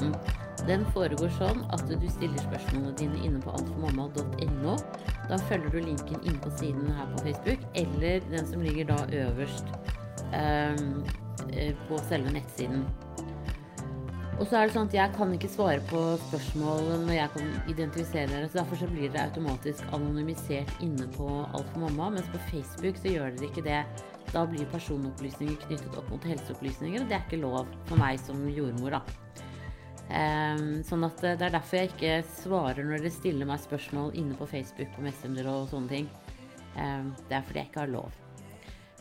podkasten. Den foregår sånn at du stiller spørsmålene dine inne på altformamma.no. Da følger du linken inne på siden her på Facebook, eller den som ligger da øverst um, på selve nettsiden. Og så er det sånn at jeg kan ikke svare på spørsmål når jeg kan identifisere dere, så derfor så blir dere automatisk anonymisert inne på Alt for mamma, mens på Facebook så gjør dere ikke det. Da blir personopplysninger knyttet opp mot helseopplysninger, og det er ikke lov for meg som jordmor, da. Um, sånn at det er derfor jeg ikke svarer når dere stiller meg spørsmål inne på Facebook og Messenger og sånne ting. Um, det er fordi jeg ikke har lov.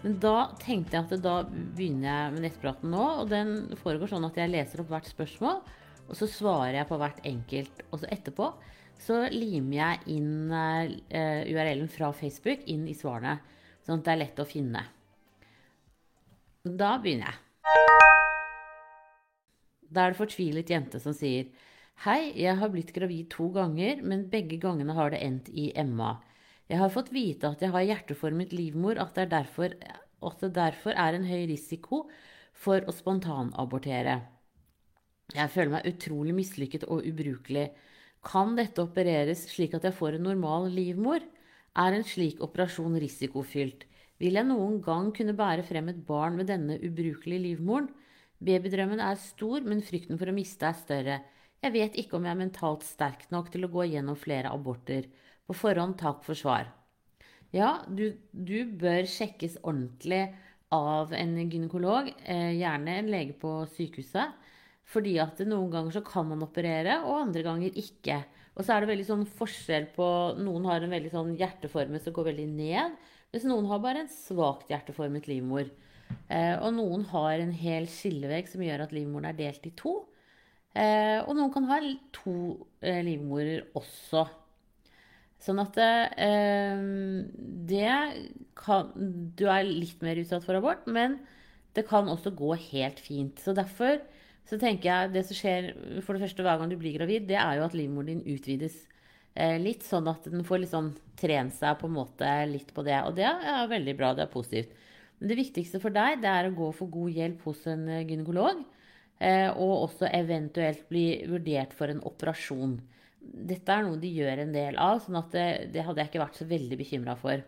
Men da tenkte jeg at da begynner jeg med nettpraten nå. Og den foregår sånn at jeg leser opp hvert spørsmål, og så svarer jeg på hvert enkelt. Og så etterpå så limer jeg inn uh, eh, URL-en fra Facebook inn i svarene. Sånn at det er lett å finne. Da begynner jeg. Da er det fortvilet jente som sier Hei, jeg har blitt gravid to ganger, men begge gangene har det endt i Emma. Jeg har fått vite at jeg har hjerteformet livmor, at det, derfor, at det derfor er en høy risiko for å spontanabortere. Jeg føler meg utrolig mislykket og ubrukelig. Kan dette opereres slik at jeg får en normal livmor? Er en slik operasjon risikofylt? Vil jeg noen gang kunne bære frem et barn med denne ubrukelige livmoren? Babydrømmen er stor, men frykten for å miste er større. Jeg vet ikke om jeg er mentalt sterk nok til å gå gjennom flere aborter. På forhånd takk for svar. Ja, du, du bør sjekkes ordentlig av en gynekolog, eh, gjerne en lege på sykehuset. Fordi at noen ganger så kan man operere, og andre ganger ikke. Og så er det veldig sånn forskjell på Noen har en veldig sånn hjerteformet som går veldig ned, mens noen har bare en svakt hjerteformet livmor. Eh, og noen har en hel skillevegg som gjør at livmoren er delt i to. Eh, og noen kan ha to eh, livmorer også. Sånn at det kan Du er litt mer utsatt for abort, men det kan også gå helt fint. Så derfor så tenker jeg det som skjer for det første hver gang du blir gravid, det er jo at livmoren din utvides litt, sånn at den får liksom trene seg på en måte litt på det. Og det er veldig bra, det er positivt. Men det viktigste for deg det er å gå for god hjelp hos en eh, gynekolog. Eh, og også eventuelt bli vurdert for en operasjon dette er noe de gjør en del av, sånn at det, det hadde jeg ikke vært så veldig bekymra for.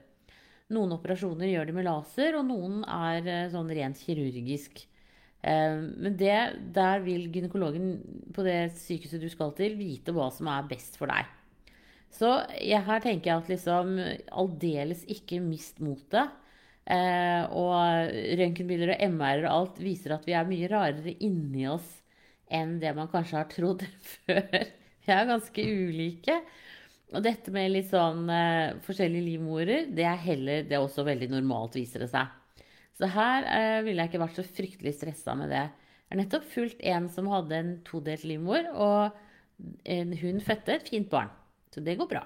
Noen operasjoner gjør de med laser, og noen er eh, sånn rent kirurgisk. Eh, men det, der vil gynekologen på det sykehuset du skal til, vite hva som er best for deg. Så her tenker jeg at liksom aldeles ikke mist motet. Eh, og røntgenbilder og MR og alt viser at vi er mye rarere inni oss enn det man kanskje har trodd før. Vi er ganske ulike. Og dette med litt sånn eh, forskjellige livmorer, det er heller Det er også veldig normalt, viser det seg. Så her eh, ville jeg ikke vært så fryktelig stressa med det. Jeg har nettopp fulgt en som hadde en todelt livmor, og en, hun fødte et fint barn. Så det går bra.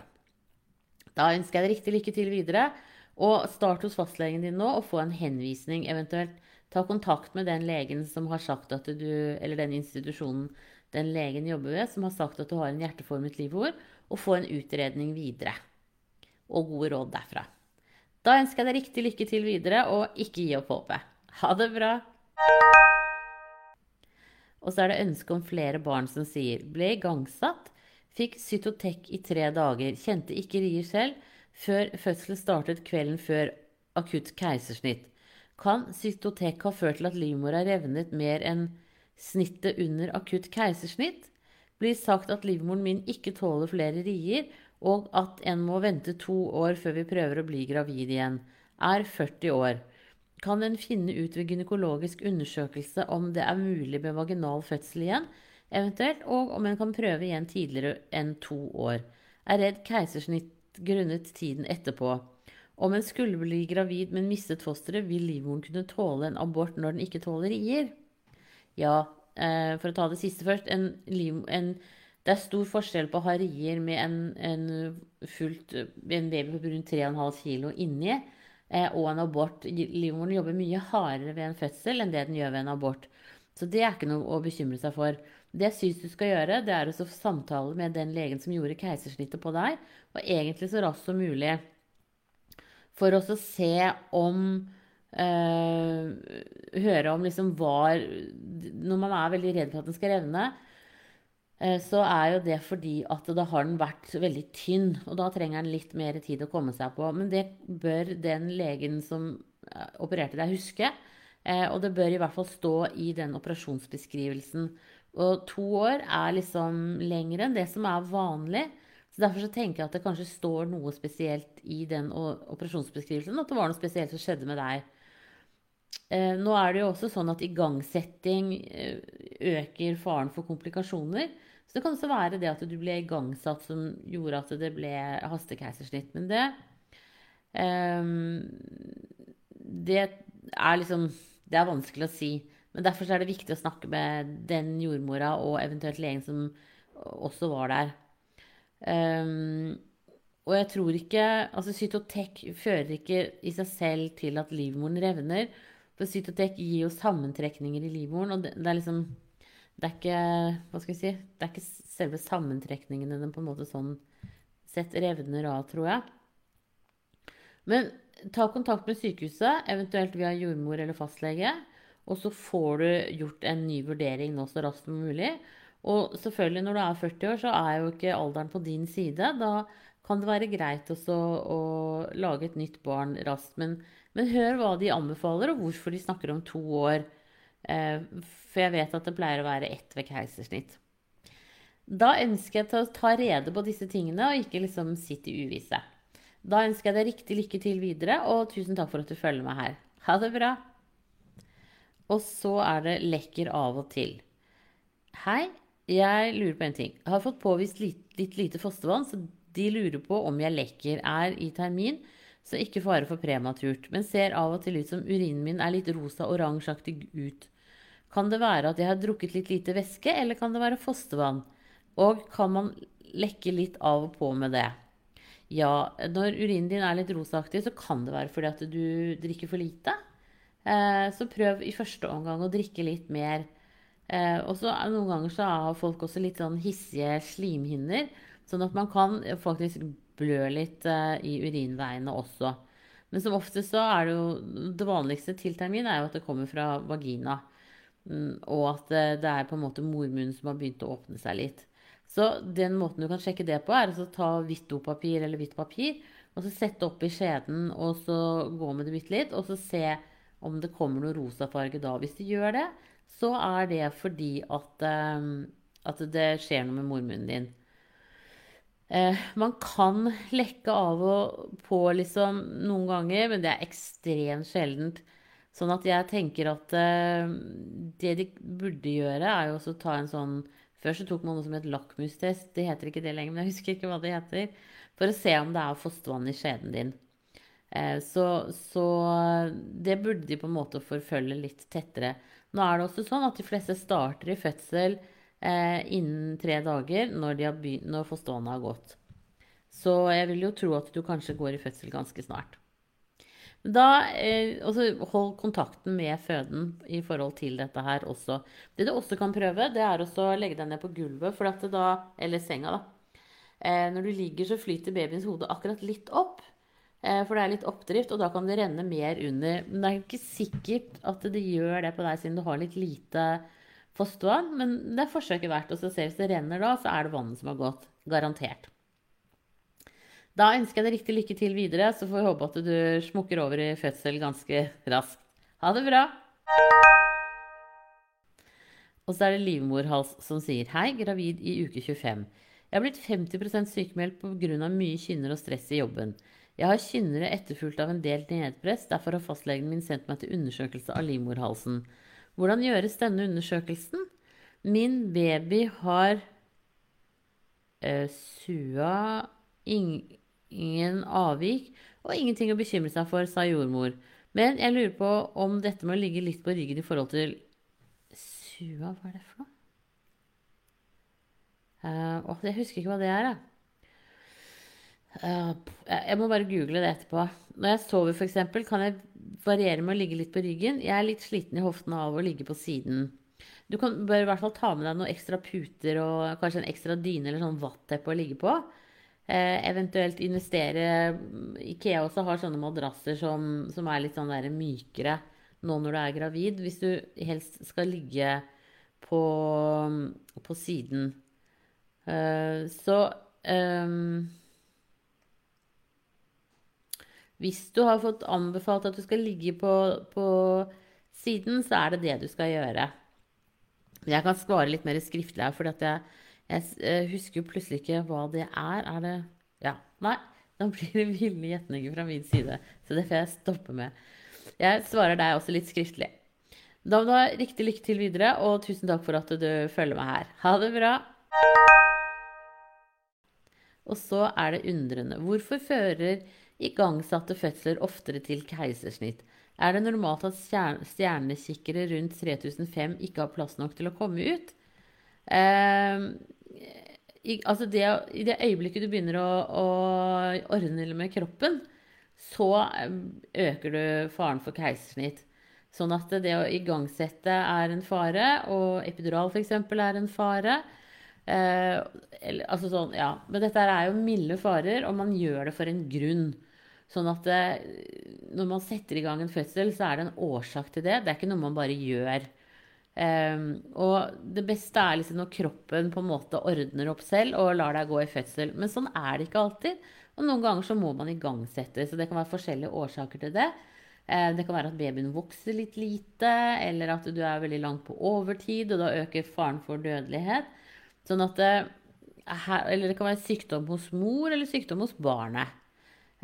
Da ønsker jeg deg riktig lykke til videre. Og start hos fastlegen din nå og få en henvisning. Eventuelt ta kontakt med den legen som har sagt at du, eller den institusjonen den legen jobber ved, som har sagt at du har en hjerteformet livmor, og få en utredning videre. Og gode råd derfra. Da ønsker jeg deg riktig lykke til videre, og ikke gi opp håpet. Ha det bra! Og så er det ønske om flere barn som sier ble igangsatt, fikk Cytotec i tre dager, kjente ikke rier selv, før fødsel startet kvelden før akutt keisersnitt. Kan Cytotec ha ført til at livmora revnet mer enn snittet under akutt keisersnitt, blir sagt at livmoren min ikke tåler flere rier, og at en må vente to år før vi prøver å bli gravid igjen. Er 40 år. Kan en finne ut ved gynekologisk undersøkelse om det er mulig med vaginal fødsel igjen, eventuelt, og om en kan prøve igjen tidligere enn to år. Er redd keisersnitt grunnet tiden etterpå. Om en skulle bli gravid, men mistet fosteret, vil livmoren kunne tåle en abort når den ikke tåler rier? Ja, eh, for å ta det siste først en, en, Det er stor forskjell på å ha rier med en, en, fullt, en baby på rundt 3,5 kg inni eh, og en abort. Livmoren jobber mye hardere ved en fødsel enn det den gjør ved en abort. Så det er ikke noe å bekymre seg for. Det jeg syns du skal gjøre, det er å samtale med den legen som gjorde keisersnittet på deg, og egentlig så raskt som mulig for å se om øh, høre om liksom var Når man er veldig redd for at den skal revne, eh, så er jo det fordi at da har den vært veldig tynn, og da trenger den litt mer tid å komme seg på. Men det bør den legen som eh, opererte deg, huske. Og det bør i hvert fall stå i den operasjonsbeskrivelsen. Og to år er liksom lengre enn det som er vanlig. Så Derfor så tenker jeg at det kanskje står noe spesielt i den operasjonsbeskrivelsen. At det var noe spesielt som skjedde med deg. Eh, nå er det jo også sånn at igangsetting eh, øker faren for komplikasjoner. Så det kan også være det at du ble igangsatt som gjorde at det ble hastekeisersnitt. Men det eh, Det er liksom Det er vanskelig å si. Men derfor er det viktig å snakke med den jordmora og eventuelt legen som også var der. Um, og jeg tror ikke Altså, Cytotek fører ikke i seg selv til at livmoren revner. For Cytotek gir jo sammentrekninger i livmoren, og det, det, er liksom Det er ikke Hva skal vi si? Det er ikke selve sammentrekningene den på en måte sånn sett revner av, tror jeg. Men ta kontakt med sykehuset, eventuelt via jordmor eller fastlege. Og så får du gjort en ny vurdering nå så raskt som mulig. Og selvfølgelig, når du er 40 år, så er jo ikke alderen på din side. Da kan det være greit også å lage et nytt barn raskt. Men men hør hva de anbefaler, og hvorfor de snakker om to år. Eh, for jeg vet at det pleier å være ett ved keisersnitt. Da ønsker jeg å ta rede på disse tingene, og ikke liksom sitte i uvisse. Da ønsker jeg deg riktig lykke til videre, og tusen takk for at du følger meg her. Ha det bra. Og så er det lekker av og til. Hei, jeg lurer på en ting. Jeg har fått påvist litt, litt lite fostervann, så de lurer på om jeg lekker. Er i termin så ikke fare for prematurt, men ser av og til ut som urinen min er litt rosa-oransjeaktig ut. Kan det være at jeg har drukket litt lite væske, eller kan det være fostervann? Og kan man lekke litt av og på med det? Ja, når urinen din er litt rosaaktig, så kan det være fordi at du drikker for lite. Eh, så prøv i første omgang å drikke litt mer. Eh, og så Noen ganger så har folk også litt sånn hissige slimhinner, sånn at man kan faktisk blø litt i urinveiene også. Men som oftest så er det jo Det vanligste til termin er jo at det kommer fra vagina. Mm, og at det, er på en måte mormunnen som har begynt å åpne seg litt. Så den måten du kan sjekke det på, er å ta hvitt dopapir eller hvitt papir, og så sette opp i skjeden, og så gå med det bitte litt, og så se om det kommer noe rosafarge da. Hvis det gjør det, så er det fordi at, um, at det skjer noe med mormunnen din. Eh, man kan lekke av og på liksom noen ganger, men det er ekstremt sjeldent. Sånn at jeg tenker at eh, det de burde gjøre, er jo også ta en sånn Før så tok man noe som het lakmustest. Det heter ikke det lenger, men jeg husker ikke hva det heter. For å se om det er fostervann i skjeden din. Eh, så, så det burde de på en måte forfølge litt tettere. Nå er det også sånn at de fleste starter i fødsel eh, innen tre dager når, når fostervannet har gått. Så jeg vil jo tro at du kanskje går i fødsel ganske snart. Da, eh, Hold kontakten med føden i forhold til dette her også. Det du også kan prøve, det er å legge deg ned på gulvet, da, eller senga. da. Eh, når du ligger, så flyter babyens hode akkurat litt opp. Eh, for det er litt oppdrift, og da kan det renne mer under. Men det er ikke sikkert at det gjør det på deg, siden du har litt lite fostervann. Men det er forsøket verdt. Og så se hvis det renner da, så er det vannet som har gått. Garantert. Da ønsker jeg deg riktig lykke til videre, så får vi håpe at du smukker over i fødsel ganske raskt. Ha det bra! Og så er det livmorhals som sier Hei, gravid i uke 25. Jeg har blitt 50% sykemeldt pga. mye kynner og stress i jobben. Jeg har kynnere etterfulgt av en del nedpress, derfor har fastlegen min sendt meg til undersøkelse av livmorhalsen. Hvordan gjøres denne undersøkelsen? Min baby har eh, SUA, ingen avvik og ingenting å bekymre seg for, sa jordmor. Men jeg lurer på om dette må ligge litt på ryggen i forhold til SUA, hva er det for noe? Uh, jeg husker ikke hva det er, jeg. Uh, jeg må bare google det etterpå. Når jeg sover, f.eks., kan jeg variere med å ligge litt på ryggen. Jeg er litt sliten i hoftene av å ligge på siden. Du kan, bør i hvert fall ta med deg noen ekstra puter og kanskje en ekstra dyne eller sånn vatteppe å ligge på. Eh, eventuelt investere Ikea også har sånne madrasser som, som er litt sånn der mykere nå når du er gravid. Hvis du helst skal ligge på, på siden. Eh, så ehm, Hvis du har fått anbefalt at du skal ligge på, på siden, så er det det du skal gjøre. Jeg kan svare litt mer skriftlig her, for jeg, jeg, eh, husker jo plutselig ikke hva det er. Er det Ja. Nei. Da blir det ville gjetninger fra min side. Så det får jeg stoppe med. Jeg svarer deg også litt skriftlig. Da må du ha riktig lykke til videre, og tusen takk for at du følger meg her. Ha det bra. Og så er det undrende. Hvorfor fører igangsatte fødsler oftere til keisersnitt? Er det normalt at stjernekikkere rundt 3005 ikke har plass nok til å komme ut? Eh, i, altså det, I det øyeblikket du begynner å, å ordne med kroppen, så eh, øker du faren for keisersnitt. Sånn at det å igangsette er en fare, og epidural f.eks. er en fare. Eh, altså sånn, ja. Men dette er jo milde farer, og man gjør det for en grunn. Sånn at det, eh, når man setter i gang en fødsel, så er det en årsak til det. Det er ikke noe man bare gjør. Um, og det beste er liksom når kroppen på en måte ordner opp selv og lar deg gå i fødsel. Men sånn er det ikke alltid. Og noen ganger så må man igangsette. Så det kan være forskjellige årsaker til det. Eh, det kan være at babyen vokser litt lite, eller at du er veldig langt på overtid, og da øker faren for dødelighet. Sånn at det, eh, eller det kan være sykdom hos mor eller sykdom hos barnet.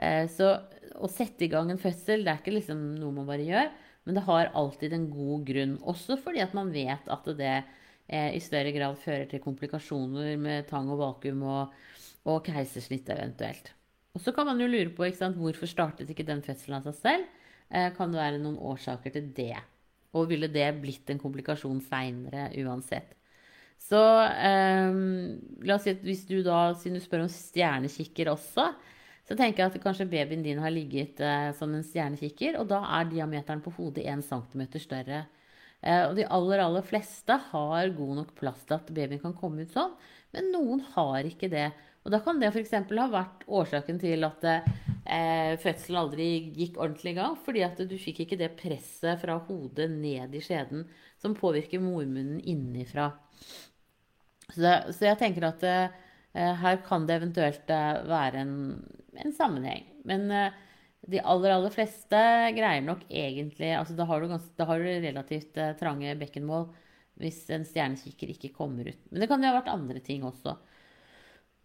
Eh, så å sette i gang en fødsel det er ikke liksom noe man bare gjør, men det har alltid en god grunn. Også fordi at man vet at det i større grad fører til komplikasjoner med tang og vakuum og, og keisersnitt eventuelt. Og så kan man jo lure på sant, hvorfor startet ikke den fødselen av seg selv. Kan det være noen årsaker til det? Og ville det blitt en komplikasjon seinere uansett? Så eh, la oss si at hvis du da, siden du spør om stjernekikker også, så tenker jeg at kanskje babyen din har ligget eh, som en stjernekikker, og da er diameteren på hodet 1 cm større. Eh, og de aller, aller fleste har god nok plass til at babyen kan komme ut sånn, men noen har ikke det. Og da kan det f.eks. ha vært årsaken til at eh, fødselen aldri gikk ordentlig i gang, fordi at du fikk ikke det presset fra hodet ned i skjeden som påvirker mormunnen innifra. Så, så jeg tenker at uh, her kan det eventuelt uh, være en, en, sammenheng. Men uh, de aller, aller fleste greier nok egentlig altså Da har du, ganske, da har du relativt trange bekkenmål hvis en stjernekikker ikke kommer ut. Men det kan jo ha vært andre ting også.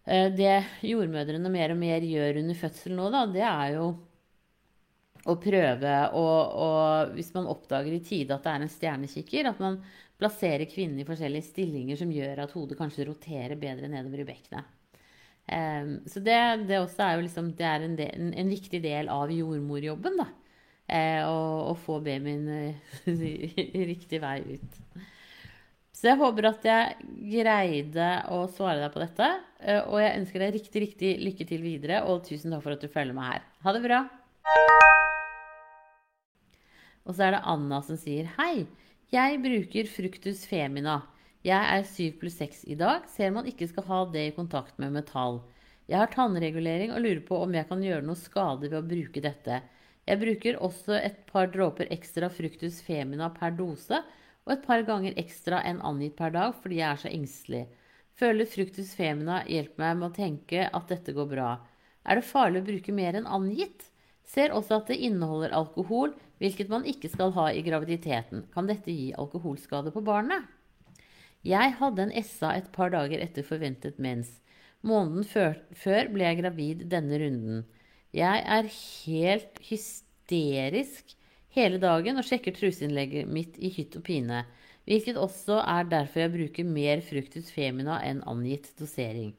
Det jordmødrene mer og mer gjør under fødsel nå, da, det er jo å prøve å Hvis man oppdager i tide at det er en stjernekikker, at man plassere kvinnen i forskjellige stillinger som gjør at hodet kanskje roterer bedre nedover i bekkenet. Um, så det, det, også er jo liksom, det er en, del, en, en viktig del av jordmorjobben. da. Uh, å, å, få babyen uh, riktig vei ut. Så jeg håper at jeg greide å svare deg på dette. Uh, og jeg ønsker deg riktig, riktig lykke til videre, og tusen takk for at du følger meg her. Ha det bra! Og så er det Anna som sier hei. Jeg bruker Fructus femina. Jeg er 7 pluss 6 i dag. Ser man ikke skal ha det i kontakt med metall. Jeg har tannregulering og lurer på om jeg kan gjøre noe skade ved å bruke dette. Jeg bruker også et par dråper ekstra Fructus femina per dose, og et par ganger ekstra enn angitt per dag fordi jeg er så engstelig. Føler Fructus femina hjelper meg med å tenke at dette går bra. Er det farlig å bruke mer enn angitt? Ser også at det inneholder alkohol, hvilket man ikke skal ha i graviditeten. Kan dette gi alkoholskade på barnet? Jeg hadde en SA et par dager etter forventet mens. Måneden før, før ble jeg gravid denne runden. Jeg er helt hysterisk hele dagen og sjekker truseinnlegget mitt i hytt og pine. Hvilket også er derfor jeg bruker mer Fructus femina enn angitt dosering.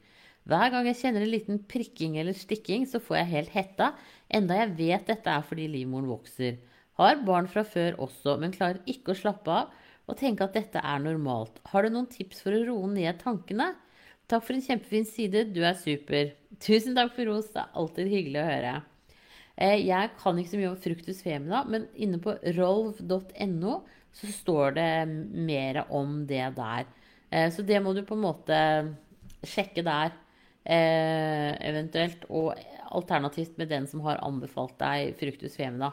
Hver gang jeg kjenner en liten prikking eller stikking, så får jeg helt hetta, enda jeg vet dette er fordi livmoren vokser. Har barn fra før også, men klarer ikke å slappe av og tenke at dette er normalt. Har du noen tips for å roe ned tankene? Takk for en kjempefin side, du er super. Tusen takk for ros, det er alltid hyggelig å høre. Eh, jeg kan ikke så mye om Fructus femina, men inne på rolv.no så står det mer om det der. Eh, så det må du på en måte sjekke der eh, eventuelt. Og alternativt med den som har anbefalt deg Fructus femina.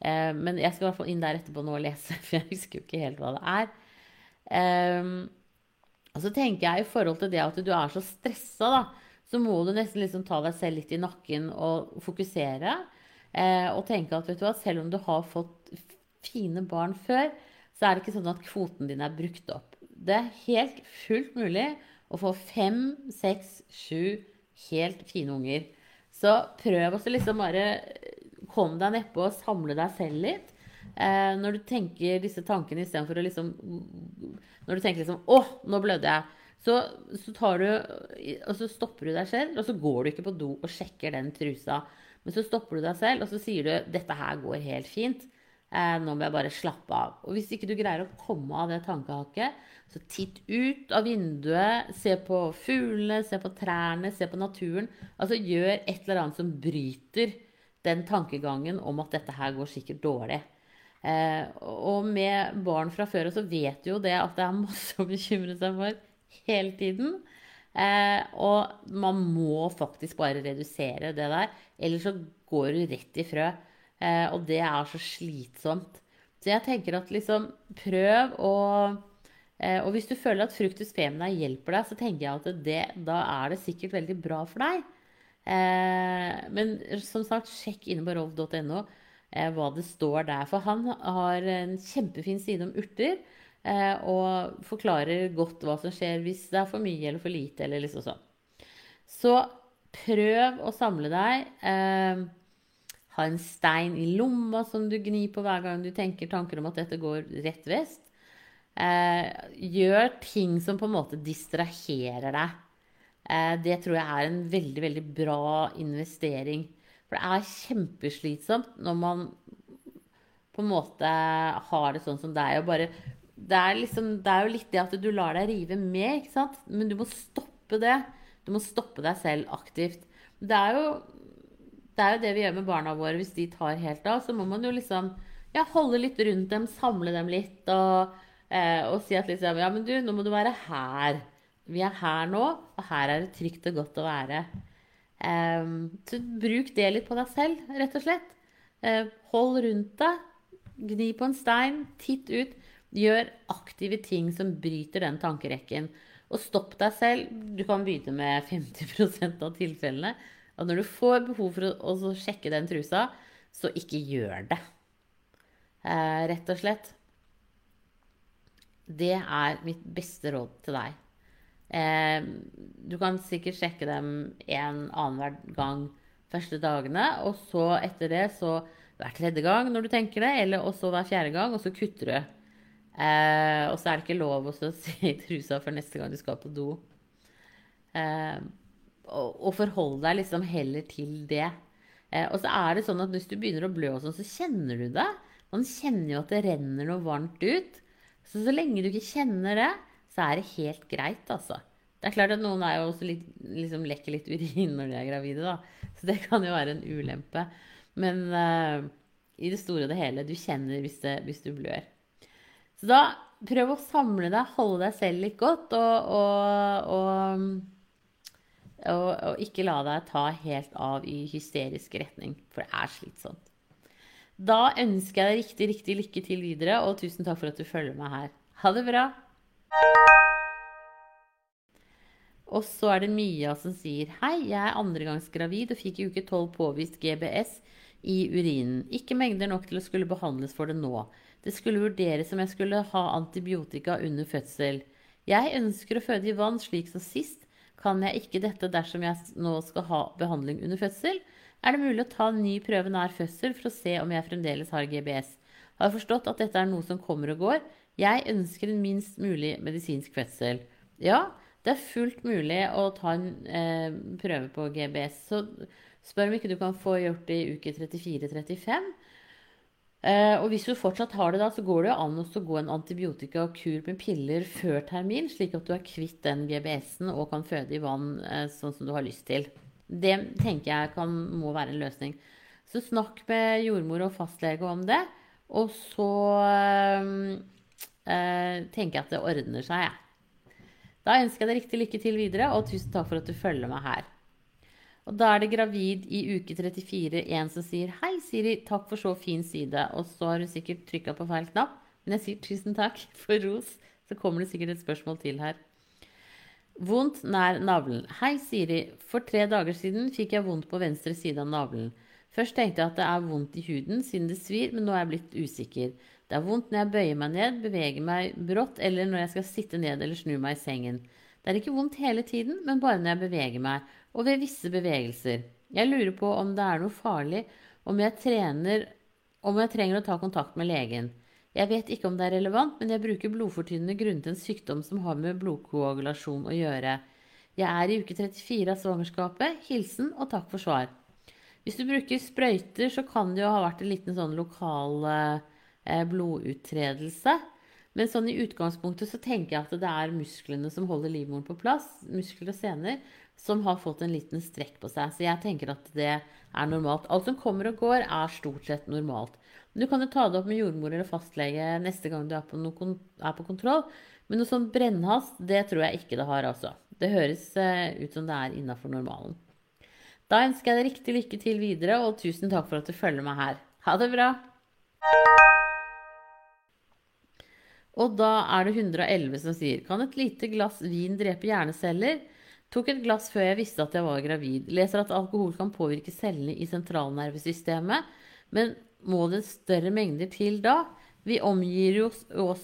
Eh, men jeg skal i hvert fall inn der etterpå nå og lese, for jeg husker jo ikke helt hva det er. Eh, Og så tenker jeg i forhold til det at du er så stressa, da, så må du nesten liksom ta deg selv litt i nakken og fokusere. Eh, og tenke at du hva, selv om du har fått fine barn før, så er det ikke sånn at kvoten din er brukt opp. Det er helt fullt mulig å få fem, seks, sju helt fine unger. Så prøv å liksom bare komme deg nedpå og samle deg selv litt. Eh, når du tenker disse tankene istedenfor å liksom Når du tenker liksom 'Å, nå blødde jeg', så, så, du, og så stopper du deg selv, og så går du ikke på do og sjekker den trusa. Men så stopper du deg selv, og så sier du 'Dette her går helt fint'. Eh, nå må jeg bare slappe av. Og hvis ikke du greier å komme av det tankehakket, så titt ut av vinduet, se på fuglene, se på trærne, se på naturen. Altså gjør et eller annet som bryter den tankegangen om at dette her går sikkert dårlig. Eh, og med barn fra før så vet du jo det at det er masse å bekymre seg for hele tiden. Eh, og man må faktisk bare redusere det der, ellers så går du rett i frø. Eh, og det er så slitsomt. Så jeg tenker at liksom prøv å eh, Og hvis du føler at Fructus femina hjelper deg, så tenker jeg at det, da er det sikkert veldig bra for deg. Eh, men som sagt, sjekk inne på rov.no hva det står der. For han har en kjempefin side om urter. Og forklarer godt hva som skjer hvis det er for mye eller for lite. eller liksom sånn. Så prøv å samle deg. En stein i lomma som du gnir på hver gang du tenker tanker om at dette går rett vest. gjør ting som på en måte distraherer deg. Eh, det tror jeg er en veldig, veldig bra investering. For det er kjempeslitsomt når man på en måte har det sånn som det er. Bare, det, er liksom, det er jo litt det at du lar deg rive med, ikke sant? Men du må stoppe det. Du må stoppe deg selv aktivt. Det er jo det, er jo det vi gjør med barna våre hvis de tar helt av. Så må man jo liksom ja, holde litt rundt dem, samle dem litt og, eh, og si at liksom Ja, men du, nå må du være her. Vi er her nå, og her er det trygt og godt å være. Eh, så bruk det litt på deg selv, rett og slett. Eh, hold rundt deg. Gni på en stein. Titt ut. Gjør aktive ting som bryter den tankerekken. Og stopp deg selv. Du kan begynne med 50% av tilfellene. Og når du får behov for å, å sjekke den trusa, så ikke gjør det. Eh, rett og slett. Det er mitt beste råd til deg. Eh, du kan sikkert sjekke dem en annenhver gang første dagene, og så etter det så hver tredje gang når du tenker det, eller også hver fjerde gang, og så kutter du. Eh, og så er det ikke lov å se trusa før neste gang du skal på do. Eh, og, forholde forhold deg liksom heller til det. Eh, og så er det sånn at hvis du begynner å blø, og sånn, så kjenner du det. Man kjenner jo at det renner noe varmt ut. Så så lenge du ikke kjenner det, så er det helt greit, altså. Det er klart at noen er jo også litt, liksom lekker litt urin når de er gravide, da. Så det kan jo være en ulempe. Men eh, i det store og det hele, du kjenner hvis, det, hvis, du blør. Så da prøv å samle deg, holde deg selv litt godt, og, og, og, og ikke la deg ta helt av i hysterisk retning, for det er slitsomt. Da ønsker jeg deg riktig, riktig lykke til videre, og tusen takk for at du følger meg her. Ha det bra! Og så er det Mia som sier Hei, jeg er andregangsgravid og fikk i uke 12 påvist GBS i urinen. Ikke mengder nok til å skulle behandles for det nå. Det skulle vurderes om jeg skulle ha antibiotika under fødsel. Jeg ønsker å føde i vann slik som sist. Kan jeg ikke dette dersom jeg nå skal ha behandling under fødsel? Er det mulig å ta en ny prøve nær fødsel for å se om jeg fremdeles har GBS? Har forstått at dette er noe som kommer og går. Jeg ønsker en minst mulig medisinsk fødsel. Ja, det er fullt mulig å ta en eh, prøve på GBS. Så spør om ikke du kan få gjort det i uke 34-35. Eh, og hvis du fortsatt har det da, så går det an å gå en antibiotika-kur med piller før termin, slik at du er kvitt den GBS-en og kan føde i vann eh, sånn som du har lyst til. Det tenker jeg kan, må være en løsning. Så snakk med jordmor og fastlege om det. Og så eh tenker jeg at det ordner seg, jeg. Da ønsker jeg deg riktig lykke til videre, og tusen takk for at du følger meg her. Og da er det gravid i uke 34 en som sier Hei, Siri, takk for så fin side. Og så har hun sikkert trykka på feil knapp. Men jeg sier tusen takk for ros. Så kommer det sikkert et spørsmål til her. Vondt nær navlen. Hei, Siri. For tre dager siden fikk jeg vondt på venstre side av navlen. Først tenkte jeg at det er vondt i huden siden det svir, men nå er jeg blitt usikker. Det er vondt når jeg bøyer meg ned, beveger meg brått, eller når jeg skal sitte ned eller snu meg i sengen. Det er ikke vondt hele tiden, men bare når jeg beveger meg, og ved visse bevegelser. Jeg lurer på om det er noe farlig, om jeg, trener, om jeg trenger å ta kontakt med legen. Jeg vet ikke om det er relevant, men jeg bruker blodfortynnende grunnet en sykdom som har med blodkoagulasjon å gjøre. Jeg er i uke 34 av svangerskapet. Hilsen og takk for svar. Hvis du bruker sprøyter, så kan det jo ha vært en liten sånn lokal eh, bloduttredelse. Men sånn i utgangspunktet så tenker jeg at det er musklene som holder livmoren på plass, muskler og sener, som har fått en liten strekk på seg. Så jeg tenker at det er normalt. Alt som kommer og går, er stort sett normalt. Du kan jo ta det opp med jordmor eller fastlege neste gang du er på, noe, er på kontroll. Men noe sånn brennhast, det tror jeg ikke det har, altså. Det høres uh, ut som det er innafor normalen. Da ønsker jeg deg riktig lykke til videre, og tusen takk for at du følger meg her. Ha det bra! Og da er det 111 som sier Kan et lite glass vin drepe hjerneceller? Tok et glass før jeg visste at jeg var gravid. Leser at alkohol kan påvirke cellene i sentralnervesystemet. Men må det større mengder til da? Vi omgir oss,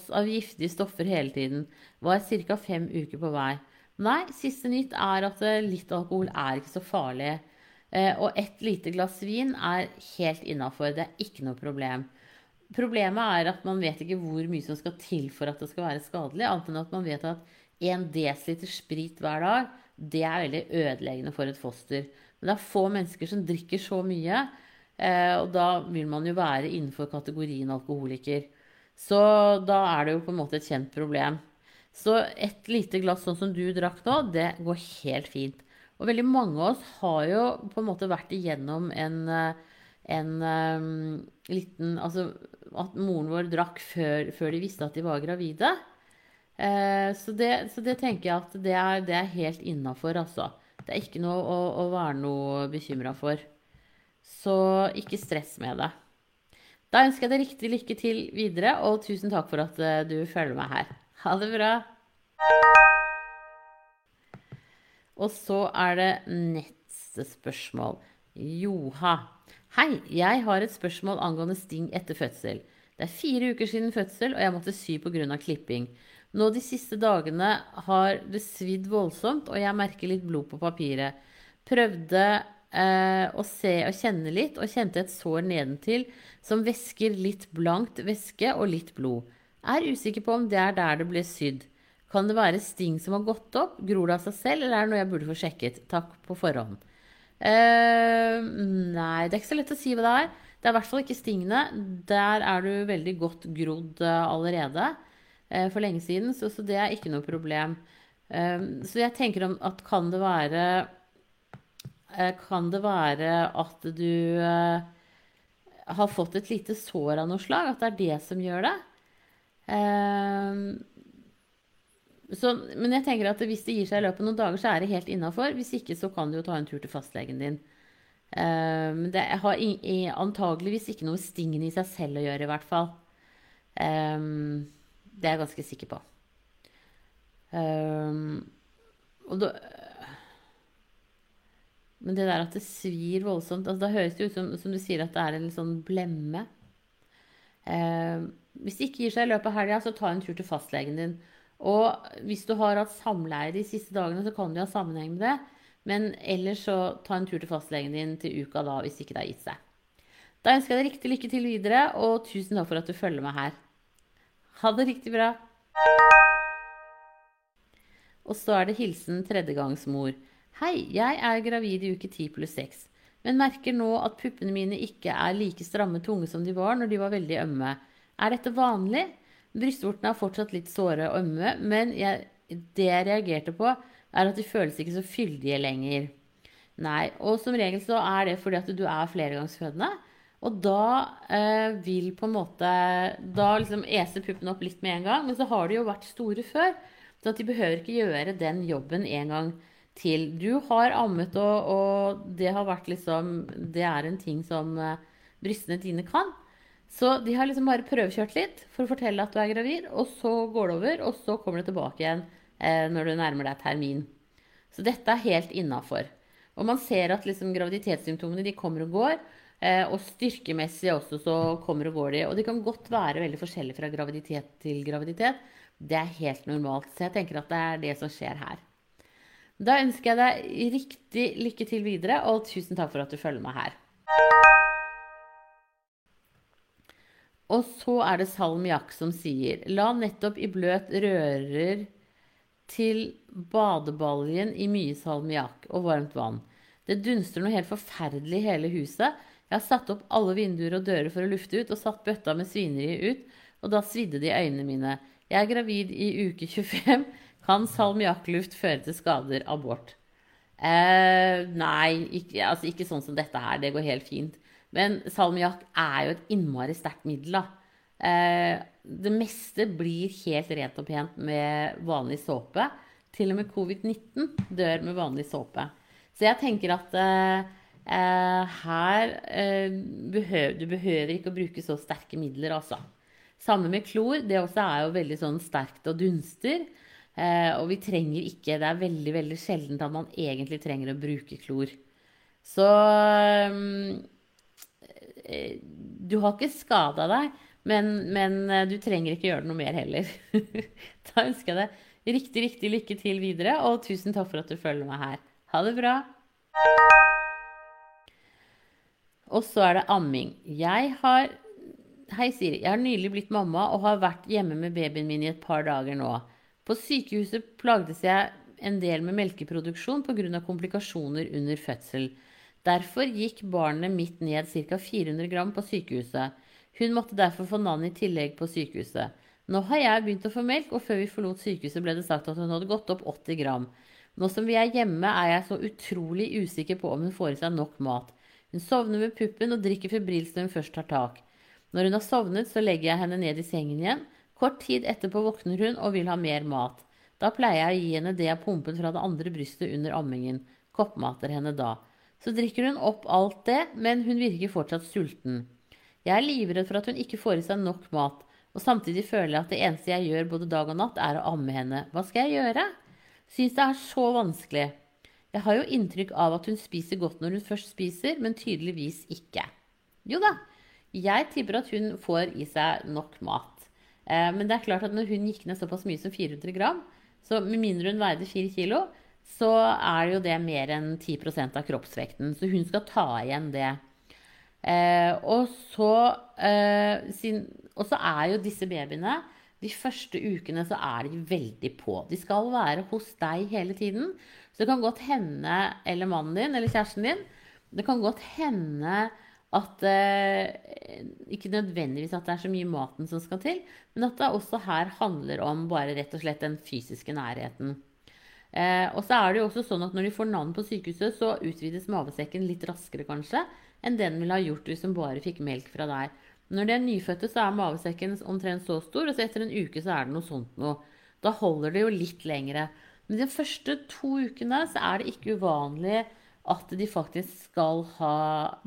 av giftige stoffer hele tiden. Var ca. fem uker på vei. Nei, siste nytt er at eh, litt alkohol er ikke så farlig. Eh, og ett lite glass vin er helt innafor. Det er ikke noe problem. Problemet er at man vet ikke hvor mye som skal til for at det skal være skadelig, annet enn at man vet at 1 dl sprit hver dag, det er veldig ødeleggende for et foster. Men det er få mennesker som drikker så mye Eh, og da vil man jo være innenfor kategorien alkoholiker. Så da er det jo på en måte et kjent problem. Så et lite glass sånn som du drakk nå, det går helt fint. Og veldig mange av oss har jo på en måte vært igjennom en, eh, en um, liten Altså at moren vår drakk før, før, de visste at de var gravide. Eh, så, det, så, det, tenker jeg at det er, det er helt innafor, altså. Det er ikke noe å, å være noe bekymra for. Så ikke stress med det. Da ønsker jeg deg riktig lykke til videre, og tusen takk for at eh, du følger meg her. Ha det bra. Og så er det neste spørsmål. Joha. Hei, jeg har et spørsmål angående sting etter fødsel. Det er fire uker siden fødsel, og jeg måtte sy pga. klipping. Nå de siste dagene har det svidd voldsomt, og jeg merker litt blod på papiret. Prøvde eh, å se og kjenne litt, og kjente et sår nedentil som væsker litt blankt væske og litt blod. Er usikker på om det er der det ble sydd. Kan det være sting som har gått opp? Gror det av seg selv, eller er det noe jeg burde få sjekket? Takk på forhånd. Eh, nei, det er ikke så lett å si hva det er. Det er i hvert fall ikke stingene. Der er du veldig godt grodd uh, allerede for lenge siden, så, så, det er ikke noe problem. Uh, så jeg tenker om at kan det være Eh, kan det være at du eh, har fått et lite sår av noe slag? At det er det som gjør det? Eh, så, men jeg tenker at hvis det gir seg i løpet av noen dager, så er det helt innafor. Hvis ikke, så kan du jo ta en tur til fastlegen din. Men det har antageligvis ikke noe stingen i seg selv å gjøre, i hvert fall. Det er jeg ganske sikker på. Og da men det der at det svir voldsomt altså Da høres det ut som, som du sier at det er en sånn blemme. Um, hvis det ikke gir seg i løpet av helga, så ta en tur til fastlegen din. Og hvis du har hatt samleie de siste dagene, så kan det ha sammenheng med det. Men ellers så ta en tur til fastlegen din til uka da, hvis ikke det har gitt seg. Da ønsker jeg deg riktig lykke til videre, og tusen takk for at du følger meg her. Ha det riktig bra. Og så er det hilsen tredjegangsmor. Hei, jeg er gravid i uke 10 pluss 6, men merker nå at puppene mine ikke er like stramme tunge som de var når de var veldig ømme. Er dette vanlig? Brystvortene er fortsatt litt såre og ømme, men jeg, det jeg reagerte på, er at de føles ikke så fyldige lenger. Nei, og som regel så er det fordi at du er flergangsfødende. Og da eh, vil på en måte Da liksom eser puppene opp litt med en gang. Men så har de jo vært store før, så de behøver ikke gjøre den jobben en gang til. Du har ammet, og, og, det har vært liksom Det er en ting som uh, brystene dine kan. Så de har liksom bare prøvekjørt litt for å fortelle at du er gravid, og så går det over, og så kommer det tilbake igjen eh, når du nærmer deg termin. Så dette er helt innafor. Og man ser at liksom, graviditetssymptomene de kommer og går. Eh, og styrkemessig også så kommer og går de. Og de kan godt være veldig forskjellige fra graviditet til graviditet. Det er helt normalt. Så jeg tenker at det er det som skjer her. Da ønsker jeg deg riktig lykke til videre, og tusen takk for at du følger meg her. Og så er det salmiakk som sier La nettopp i bløt rører til badebaljen i mye salmiakk og varmt vann. Det dunster noe helt forferdelig i hele huset. Jeg har satt opp alle vinduer og dører for å lufte ut, og satt bøtta med svineri ut, og da svidde det i øynene mine. Jeg er gravid i uke 25. Kan salmiakkluft føre til skader? Abort? Eh, nei, ikke, altså ikke sånn som dette her. Det går helt fint. Men salmiakk er jo et innmari sterkt middel, da. Eh, det meste blir helt rent og pent med vanlig såpe. Til og med covid-19 dør med vanlig såpe. Så jeg tenker at eh, her eh, behøver, Du behøver ikke å bruke så sterke midler, altså. Samme med klor. Det også er jo veldig sånn sterkt og dunster. Eh, og vi trenger ikke Det er veldig, veldig sjeldent at man egentlig trenger å bruke klor. Så eh, Du har ikke skada deg. Men, men, eh, du trenger ikke gjøre noe mer heller. da ønsker jeg deg riktig, riktig lykke til videre, og tusen takk for at du følger meg her. Ha det bra. Og så er det amming. Jeg har Hei, Siri. Jeg har nylig blitt mamma og har vært hjemme med babyen min i et par dager nå. På sykehuset plagdes jeg en del med melkeproduksjon pga. komplikasjoner under fødsel. Derfor gikk barnet mitt ned ca. 400 gram på sykehuset. Hun måtte derfor få Nanny i tillegg på sykehuset. Nå har jeg begynt å få melk, og før vi forlot sykehuset ble det sagt at hun hadde gått opp 80 gram. Nå som vi er hjemme, er jeg så utrolig usikker på om hun får i seg nok mat. Hun sovner med puppen og drikker febrilsk når hun først tar tak. Når hun har sovnet, så legger jeg henne ned i sengen igjen. Kort tid etterpå våkner hun og vil ha mer mat. Da pleier jeg å gi henne det jeg pumpet fra det andre brystet under ammingen. Koppmater henne da. Så drikker hun opp alt det, men hun virker fortsatt sulten. Jeg er livredd for at hun ikke får i seg nok mat, og samtidig føler jeg at det eneste jeg gjør både dag og natt, er å amme henne. Hva skal jeg gjøre? Syns det er så vanskelig. Jeg har jo inntrykk av at hun spiser godt når hun først spiser, men tydeligvis ikke. Jo da, jeg tipper at hun får i seg nok mat. Eh, men det er klart at når hun gikk ned såpass mye som 400 gram, så med mindre hun veide 4 kilo, så er det jo det mer enn 10% av kroppsvekten. Så hun skal ta igjen det. Eh, eh, og så er jo disse babyene De første ukene så er de veldig på. De skal være hos deg hele tiden. Så det kan godt hende, eller mannen din, eller kjæresten din Det kan godt hende at eh, Ikke nødvendigvis at det er så mye maten som skal til, men at det også her handler om bare rett og slett den fysiske nærheten. Eh, og så er det jo også sånn at når de får navn på sykehuset, så utvides mavesekken litt raskere, kanskje enn den ville ha gjort hvis hun bare fikk melk fra deg. Når de er nyfødte, så er mavesekken omtrent så stor, og så etter en uke så er det noe sånt noe. Da holder det jo litt lengre. Men de første to ukene så er det ikke uvanlig at de faktisk skal ha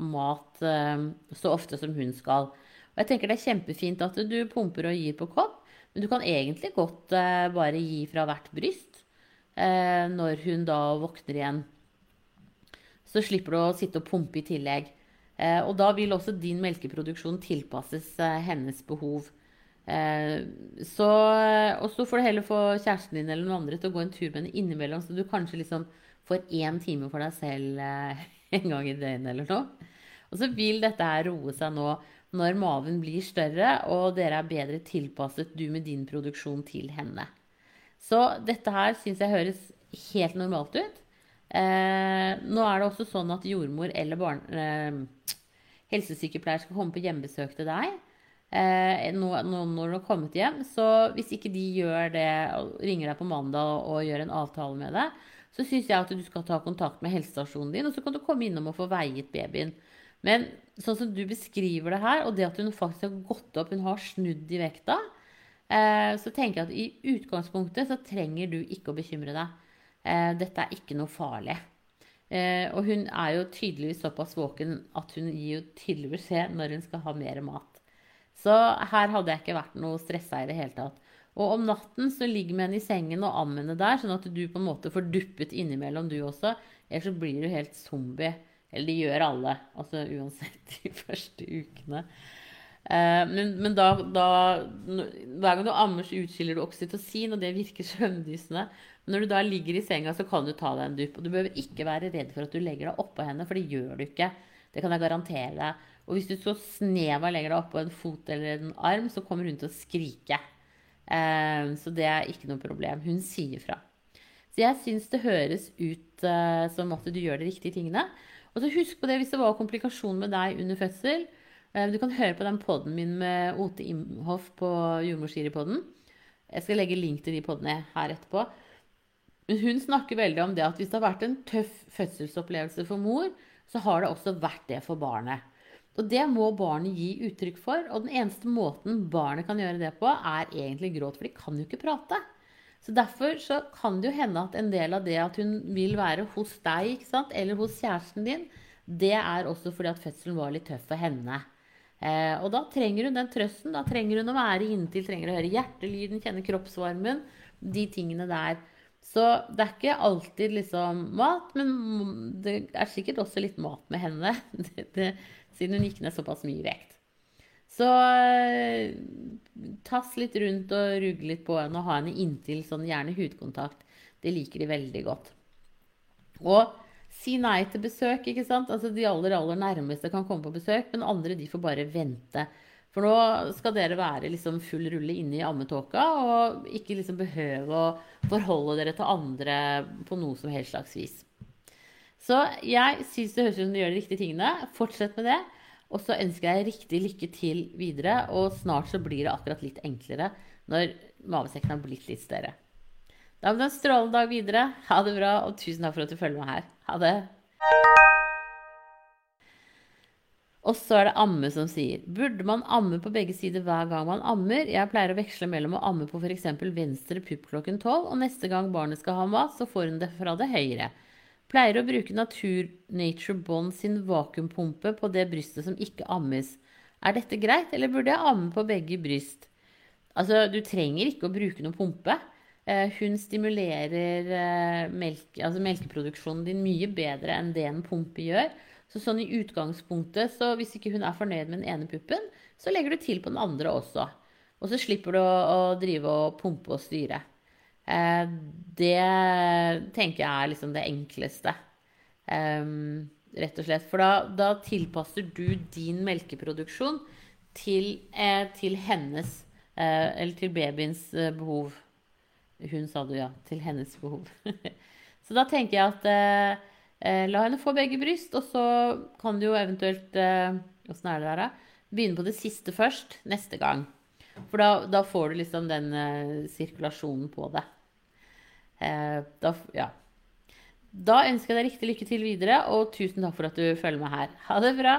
mat eh, så ofte som hun skal. Og jeg tenker det er kjempefint at du pumper og gir på kopp, men du kan egentlig godt eh, bare gi fra hvert bryst eh, når hun da våkner igjen. Så slipper du å sitte og pumpe i tillegg. Og da vil også din melkeproduksjon tilpasses hennes behov. Eh, så, og så får du heller få kjæresten din eller noen andre til å gå en tur med henne innimellom, så du kanskje liksom får én time for deg selv en gang i døgnet eller noe. Og så vil dette her roe seg nå når maven blir større og dere er bedre tilpasset, du med din produksjon, til henne. Så dette her syns jeg høres helt normalt ut. Eh, nå er det også sånn at jordmor eller barn, eh, helsesykepleier skal komme på hjemmebesøk til deg eh, nå, nå, når du har kommet hjem. Så hvis ikke de gjør det, ringer deg på mandag og gjør en avtale med deg, så syns jeg at du skal ta kontakt med helsestasjonen din, og så kan du komme innom og få veiet babyen. Men sånn som du beskriver det her, og det at hun faktisk har gått opp, hun har snudd i vekta, eh, så tenker jeg at i utgangspunktet så trenger du ikke å bekymre deg. Eh, dette er ikke noe farlig. Eh, og hun er jo tydeligvis såpass våken at hun gir jo tydelig beskjed når hun skal ha mer mat. Så her hadde jeg ikke vært noe stressa i det hele tatt. Og om natten så ligger med henne i sengen og am henne der, sånn at du på en måte får duppet innimellom, du også. Ellers så blir du helt zombie. Eller de gjør alle, altså uansett de første ukene. Eh, men, men da, da, Hver gang du ammer, så utskiller du oksytocin, og det virker søvndyssende. Men når du da ligger i senga, så kan du ta deg en dupp. Og du behøver ikke være redd for at du legger deg oppå henne, for det gjør du ikke. Det kan jeg garantere deg. Og hvis du så snev av legger deg oppå en fot eller en arm, så kommer hun til å skrike. Eh, så det er ikke noe problem. Hun sier fra. Så jeg syns det høres ut uh, som at du gjør de riktige tingene. Og så husk på det hvis det var komplikasjon med deg under fødsel. Uh, du kan høre på den poden min med Ote Imhoff på Jordmorskiri-podden. Jeg skal legge link til de podene her etterpå. Men hun snakker veldig om det at hvis det har vært en tøff fødselsopplevelse for mor, så har det også vært det for barnet. Og det må barnet gi uttrykk for. Og den eneste måten barnet kan gjøre det på, er egentlig gråt, for de kan jo ikke prate. Så Derfor så kan det jo hende at en del av det at hun vil være hos deg eller hos kjæresten din, det er også fordi at fødselen var litt tøff for henne. Eh, og da trenger hun den trøsten. Da trenger hun å være inntil, trenger å høre hjertelyden, kjenne kroppsvarmen. De tingene der. Så det er ikke alltid liksom mat, men det er sikkert også litt mat med henne. Det, det, siden hun gikk ned såpass mye vekt. Så eh, tass litt rundt og rugg litt på henne og ha henne inntil, sånn gjerne hudkontakt. Det liker de veldig godt. Og si nei til besøk, ikke sant. Altså de aller, aller nærmeste kan komme på besøk, men andre de får bare vente. For nå skal dere være liksom full rulle inne i ammetåka og ikke liksom behøve å forholde dere til andre på noe som helst slags vis. Så jeg syns det høres ut som du gjør de riktige tingene. Fortsett med det. Og så ønsker jeg riktig lykke til videre, og snart så blir det akkurat litt enklere når mavesekken har blitt litt større. Da må du ha en strålende dag videre. Ha det bra, og tusen takk for at du følger med her. Ha det. Og så er det amme som sier Burde man amme på begge sider hver gang man ammer? Jeg pleier å veksle mellom å amme på f.eks. venstre pupp klokken tolv, og neste gang barnet skal ha mat, så får hun det fra det høyre. Pleier å bruke Natur Nature Bond sin vakuumpumpe på det brystet som ikke ammes. Er dette greit, eller burde jeg amme på begge bryst? Altså, du trenger ikke å bruke noen pumpe. Eh, hun stimulerer eh, melk, altså melkeproduksjonen din mye bedre enn det en pumpe gjør. Så sånn i utgangspunktet, så hvis ikke hun er fornøyd med den ene puppen, så legger du til på den andre også. Og så slipper du å, å drive og pumpe og styre. Eh, det tenker jeg er liksom det enkleste. Um, rett og slett. For da, da, tilpasser du din melkeproduksjon til, eh, til hennes eh, Eller til babyens eh, behov. Hun sa du, ja. Til hennes behov. så da tenker jeg at la henne få begge bryst, og så kan du jo eventuelt Åssen er det der, da? Begynne på det siste først neste gang. For da, da får du liksom den sirkulasjonen på det. Eh, da, ja. da ønsker jeg deg riktig lykke til videre, og tusen takk for at du følger med her. Ha det bra!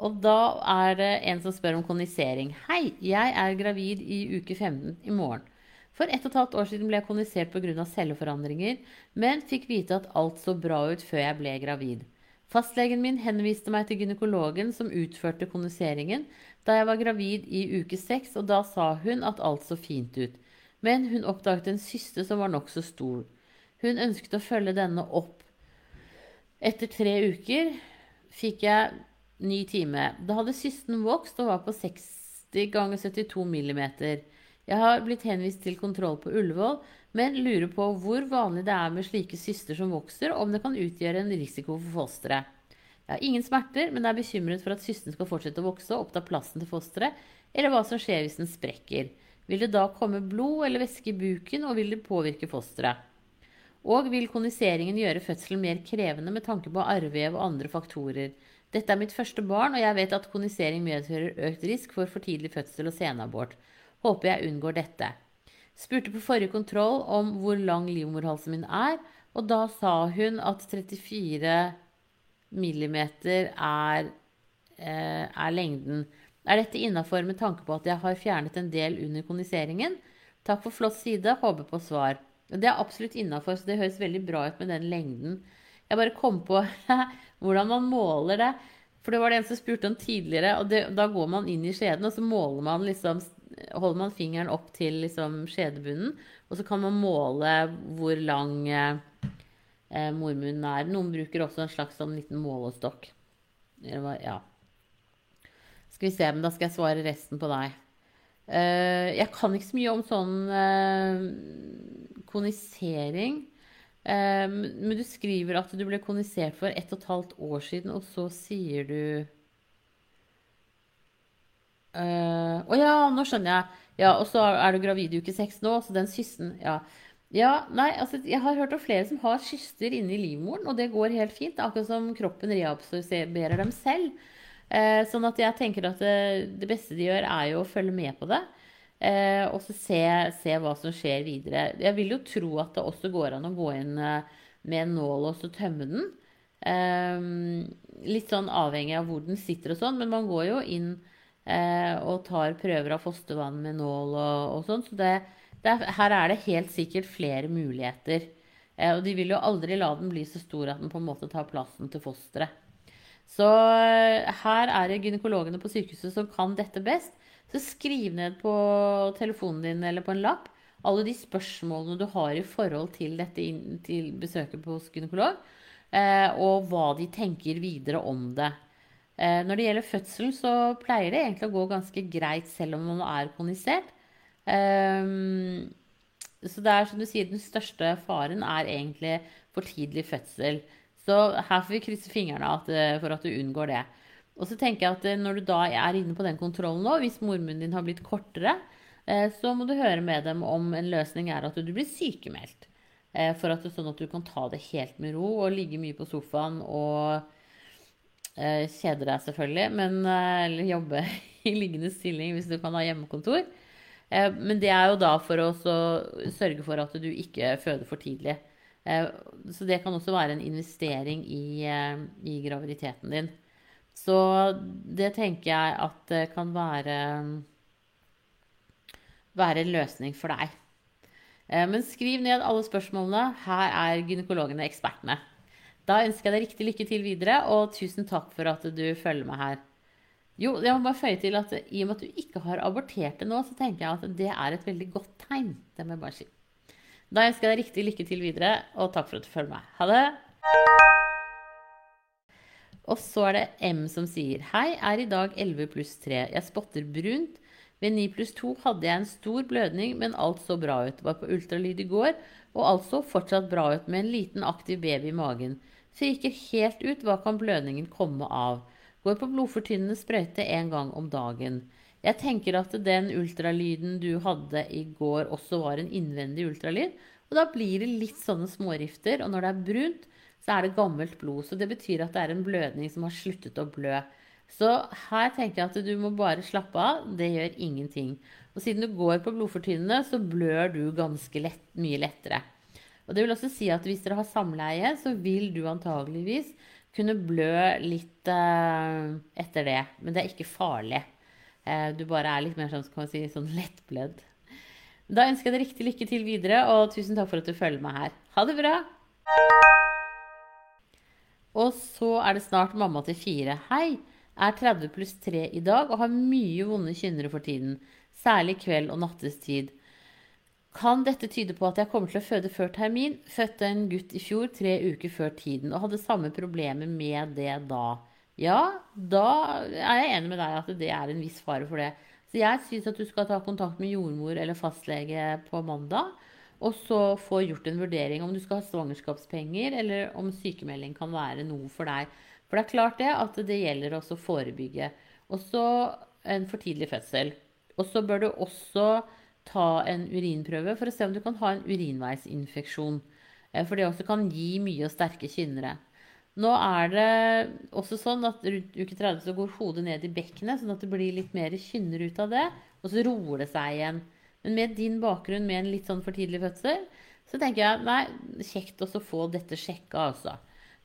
Og da er det en som spør om kondisering. Hei, jeg er gravid i uke 15 i morgen. For ett og et halvt år siden ble jeg kondisert pga. celleforandringer, men fikk vite at alt så bra ut før jeg ble gravid. Fastlegen min henviste meg til gynekologen som utførte koniseringen da jeg var gravid i uke seks, og da sa hun at alt så fint ut men hun oppdaget en syste som var nokså stor. Hun ønsket å følge denne opp. Etter tre uker fikk jeg ny time. Da hadde systen vokst og var på 60 ganger 72 millimeter. Jeg har blitt henvist til kontroll på Ullevål, men lurer på hvor vanlig det er med slike syster som vokser, og om det kan utgjøre en risiko for fosteret. Jeg har ingen smerter, men er bekymret for at systen skal fortsette å vokse og oppta plassen til fosteret, eller hva som skjer hvis den sprekker. Vil det da komme blod eller væske i buken, og vil det påvirke fosteret? Og vil kondiseringen gjøre fødselen mer krevende med tanke på arrvev og andre faktorer? Dette er mitt første barn, og jeg vet at kondisering medfører økt risk for for tidlig fødsel og senabort. Håper jeg unngår dette. Spurte på forrige kontroll om hvor lang livmorhalsen min er, og da sa hun at 34 millimeter er, eh, er lengden. Er dette innafor med tanke på at jeg har fjernet en del under koniseringen? Takk for flott side. Håper på svar. Det er absolutt innafor, så det høres veldig bra ut med den lengden. Jeg bare kom på hvordan man måler det. For det var det en som spurte om tidligere. og det, Da går man inn i skjeden, og så måler man liksom holder man fingeren opp til liksom skjedebunnen, og så kan man måle hvor lang eh, mormunnen er. Noen bruker også en slags sånn liten målestokk. Ja. Skal vi se, men da skal jeg svare resten på deg. Eh, jeg kan ikke så mye om sånn eh, konisering. Uh, men du skriver at du ble konisert for ett og et halvt år siden, og så sier du Å uh, ja, nå skjønner jeg. Ja, Og så er du gravid i uke seks nå, så den kysten Ja. Ja nei, altså, jeg har hørt om flere som har kyster inni livmoren, og det går helt fint. Akkurat som kroppen reabsorberer dem selv. Eh, sånn at jeg tenker at det, det, beste de gjør, er jo å følge med på det. Eh, og så se, se, hva som skjer videre. Jeg vil jo tro at det også går an å gå inn med en nål og så tømme den. litt sånn avhengig av hvor den sitter og sånn, men man går jo inn Eh, og tar prøver av fostervann med nål og, og sånn. Så det, det, her er det helt sikkert flere muligheter. Eh, og de vil jo aldri la den bli så stor at den på en måte tar plassen til fosteret. Så eh, her er det gynekologene på sykehuset som kan dette best. Så skriv ned på telefonen din eller på en lapp alle de spørsmålene du har i forhold til dette til besøket hos gynekolog, og hva de tenker videre om det. Eh, når det gjelder fødsel, så pleier det egentlig å gå ganske greit selv om man er konisert. Um, så det er som du sier, den største faren er egentlig for tidlig fødsel. Så her får vi krysse fingrene at, eh, for at du unngår det. Og så tenker jeg at eh, når du da er inne på den kontrollen nå, hvis mormunnen din har blitt kortere, så må du høre med dem om en løsning er at du blir sykemeldt. For at, sånn at du kan ta det helt med ro og ligge mye på sofaen og Eh, kjede deg selvfølgelig, men, eh, eller jobbe i liggende stilling hvis du kan ha hjemmekontor. Eh, men det er jo da for å sørge for at du ikke føder for tidlig. Så det kan også være en investering i, i graviditeten din. Så det tenker jeg at det kan være, være en løsning for deg. Men skriv ned alle spørsmålene. Her er gynekologene ekspertene. Da ønsker jeg deg riktig lykke til videre, og tusen takk for at du følger meg her. Jo, jeg må bare føye til at i og med at du ikke har abortert det nå, så tenker jeg at det er et veldig godt tegn. Det må jeg bare si. Da ønsker jeg deg riktig lykke til videre, og takk for at du følger meg. Ha det! Og så er det M som sier Hei, er i dag 11 pluss 3. Jeg spotter brunt. Ved 9 pluss 2 hadde jeg en stor blødning, men alt så bra ut. Var på ultralyd i går, og alt så fortsatt bra ut med en liten aktiv baby i magen. Friker helt ut. Hva kan blødningen komme av? Går på blodfortynnende sprøyte en gang om dagen. Jeg tenker at den ultralyden du hadde i går, også var en innvendig ultralyd. Og da blir det litt sånne smårifter. Og når det er brunt, så er det gammelt blod. Så det betyr at det er en blødning som har sluttet å blø. Så her tenker jeg at du må bare slappe av. Det gjør ingenting. Og siden du går på blodfortynnende, så blør du ganske lett, mye lettere. Og det vil også si at hvis dere har samleie, så vil du antageligvis kunne blø litt uh, etter det. Men det er ikke farlig. Uh, du bare er litt mer sånn, si, sånn lettblødd. Da ønsker jeg deg riktig lykke til videre, og tusen takk for at du følger meg her. Ha det bra! Og så er det snart mamma til fire. Hei! Er 30 pluss 3 i dag og har mye vonde kynnere for tiden. Særlig kveld og nattestid. Kan dette tyde på at jeg kommer til å føde før termin? Fødte en gutt i fjor, tre uker før tiden, og hadde samme problemer med det da. Ja, da er jeg enig med deg at det er en viss fare for det. Så jeg syns at du skal ta kontakt med jordmor eller fastlege på mandag. Og så få gjort en vurdering om du skal ha svangerskapspenger, eller om sykemelding kan være noe for deg. For det er klart det at det gjelder også å forebygge. Og så en for tidlig fødsel. Og så bør du også ta en urinprøve for å se om du kan ha en urinveisinfeksjon. Eh, for det også kan gi mye og sterke kynnere. Nå er det også sånn at rundt uke 30 så går hodet ned i bekkenet, sånn at det blir litt mer kynner ut av det. Og så roer det seg igjen. Men med din bakgrunn med en litt sånn for tidlig fødsel, så tenker jeg nei, kjekt også å få dette sjekka, altså.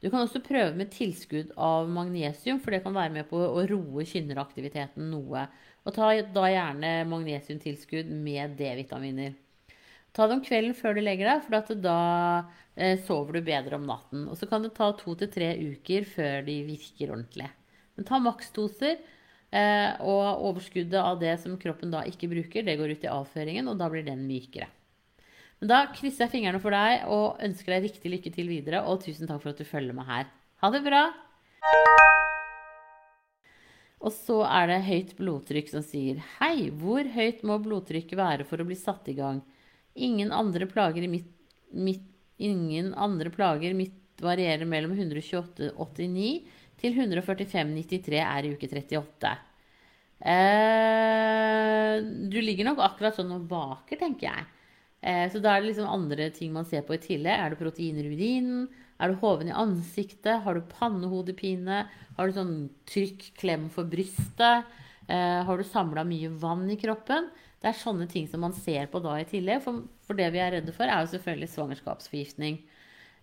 Du kan også prøve med tilskudd av magnesium, for det kan være med på å roe kynneraktiviteten noe. Og ta da gjerne magnesiumtilskudd med D-vitaminer. Ta det om kvelden før du legger deg, for da eh, sover du bedre om natten. Og så kan det ta to til tre uker før de virker ordentlig. Men ta maksdoser. Eh, og overskuddet av det som kroppen da ikke bruker, det går ut i avføringen, og da blir den mykere. Men da krysser jeg fingrene for deg og ønsker deg riktig lykke til videre. Og tusen takk for at du følger med her. Ha det bra! Og så er det høyt blodtrykk som sier Hei, hvor høyt må blodtrykket være for å bli satt i gang? Ingen andre plager mitt, mitt, ingen andre plager mitt varierer mellom 128,89 til 145,93 er i uke 38. Eh, du ligger nok akkurat sånn og vaker, tenker jeg. Eh, så da er det liksom andre ting man ser på i tillegg. Er det proteiner i urinen? Er du hoven i ansiktet? Har du pannehodepine? Har du sånn trykk klem for brystet? Eh, har du samla mye vann i kroppen? Det er sånne ting som man ser på da i tillegg. For, for det vi er redde for, er jo selvfølgelig svangerskapsforgiftning.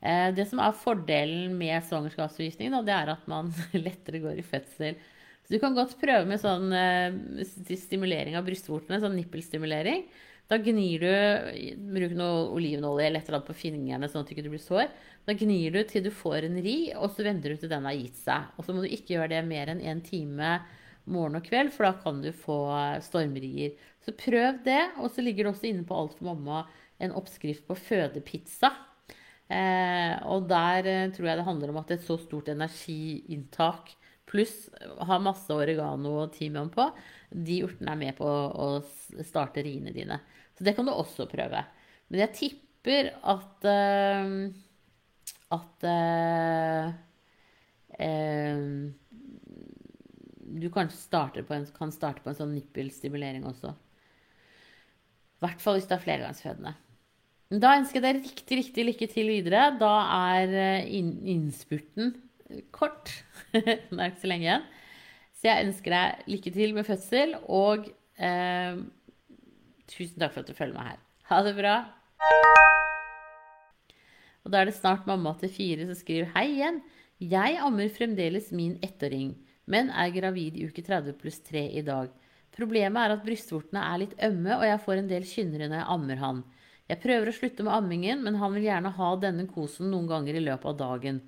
Eh, det som er fordelen med svangerskapsforgiftning, da, det er at man lettere går i fødsel. Så du kan godt prøve med sånn eh, stimulering av brystvortene, sånn nippelstimulering. Da gnir du Bruk noe olivenolje eller et eller annet på fingrene sånn at du ikke blir sår. Da gnir du til du får en ri, og så venter du til den har gitt seg. Og så må du ikke gjøre det mer enn én en time morgen og kveld, for da kan du få stormrier. Så prøv det. Og så ligger det også inne på Alt for mamma en oppskrift på fødepizza. Eh, og der eh, tror jeg det handler om at et så stort energiinntak pluss ha masse oregano og timian på, de urtene er med på å starte riene dine. Så det kan du også prøve. Men jeg tipper at uh, at uh, uh, du kanskje starter en, kan starte på en sånn nippelstimulering også. I hvert fall hvis du er flergangsfødende. Da ønsker jeg deg riktig, riktig lykke til videre. Da er innspurten kort. det er ikke så lenge igjen. Så jeg ønsker deg lykke til med fødsel, og eh, tusen takk for at du følger meg her. Ha det bra. Og da er det snart mamma til fire som skriver Hei igjen. Jeg ammer fremdeles min ettåring, men er gravid i uke 30 pluss 3 i dag. Problemet er at brystvortene er litt ømme, og jeg får en del kynnere når jeg ammer han. Jeg prøver å slutte med ammingen, men han vil gjerne ha denne kosen noen ganger i løpet av dagen.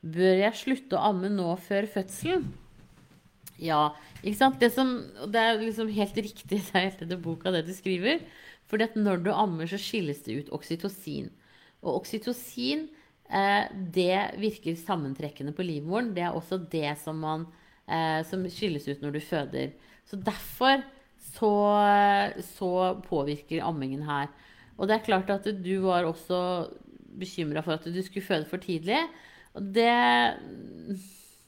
Bør jeg slutte å amme nå før fødselen? Ja, ikke sant? Det, som, det er liksom helt riktig det er helt etter boka det du skriver. At når du ammer, så skilles det ut oksytocin. Og oksytocin eh, det virker sammentrekkende på livmoren. Det er også det som, man, eh, som skilles ut når du føder. Så derfor så, så, påvirker ammingen her. Og det er klart at du var også bekymra for at du skulle føde for tidlig. Og det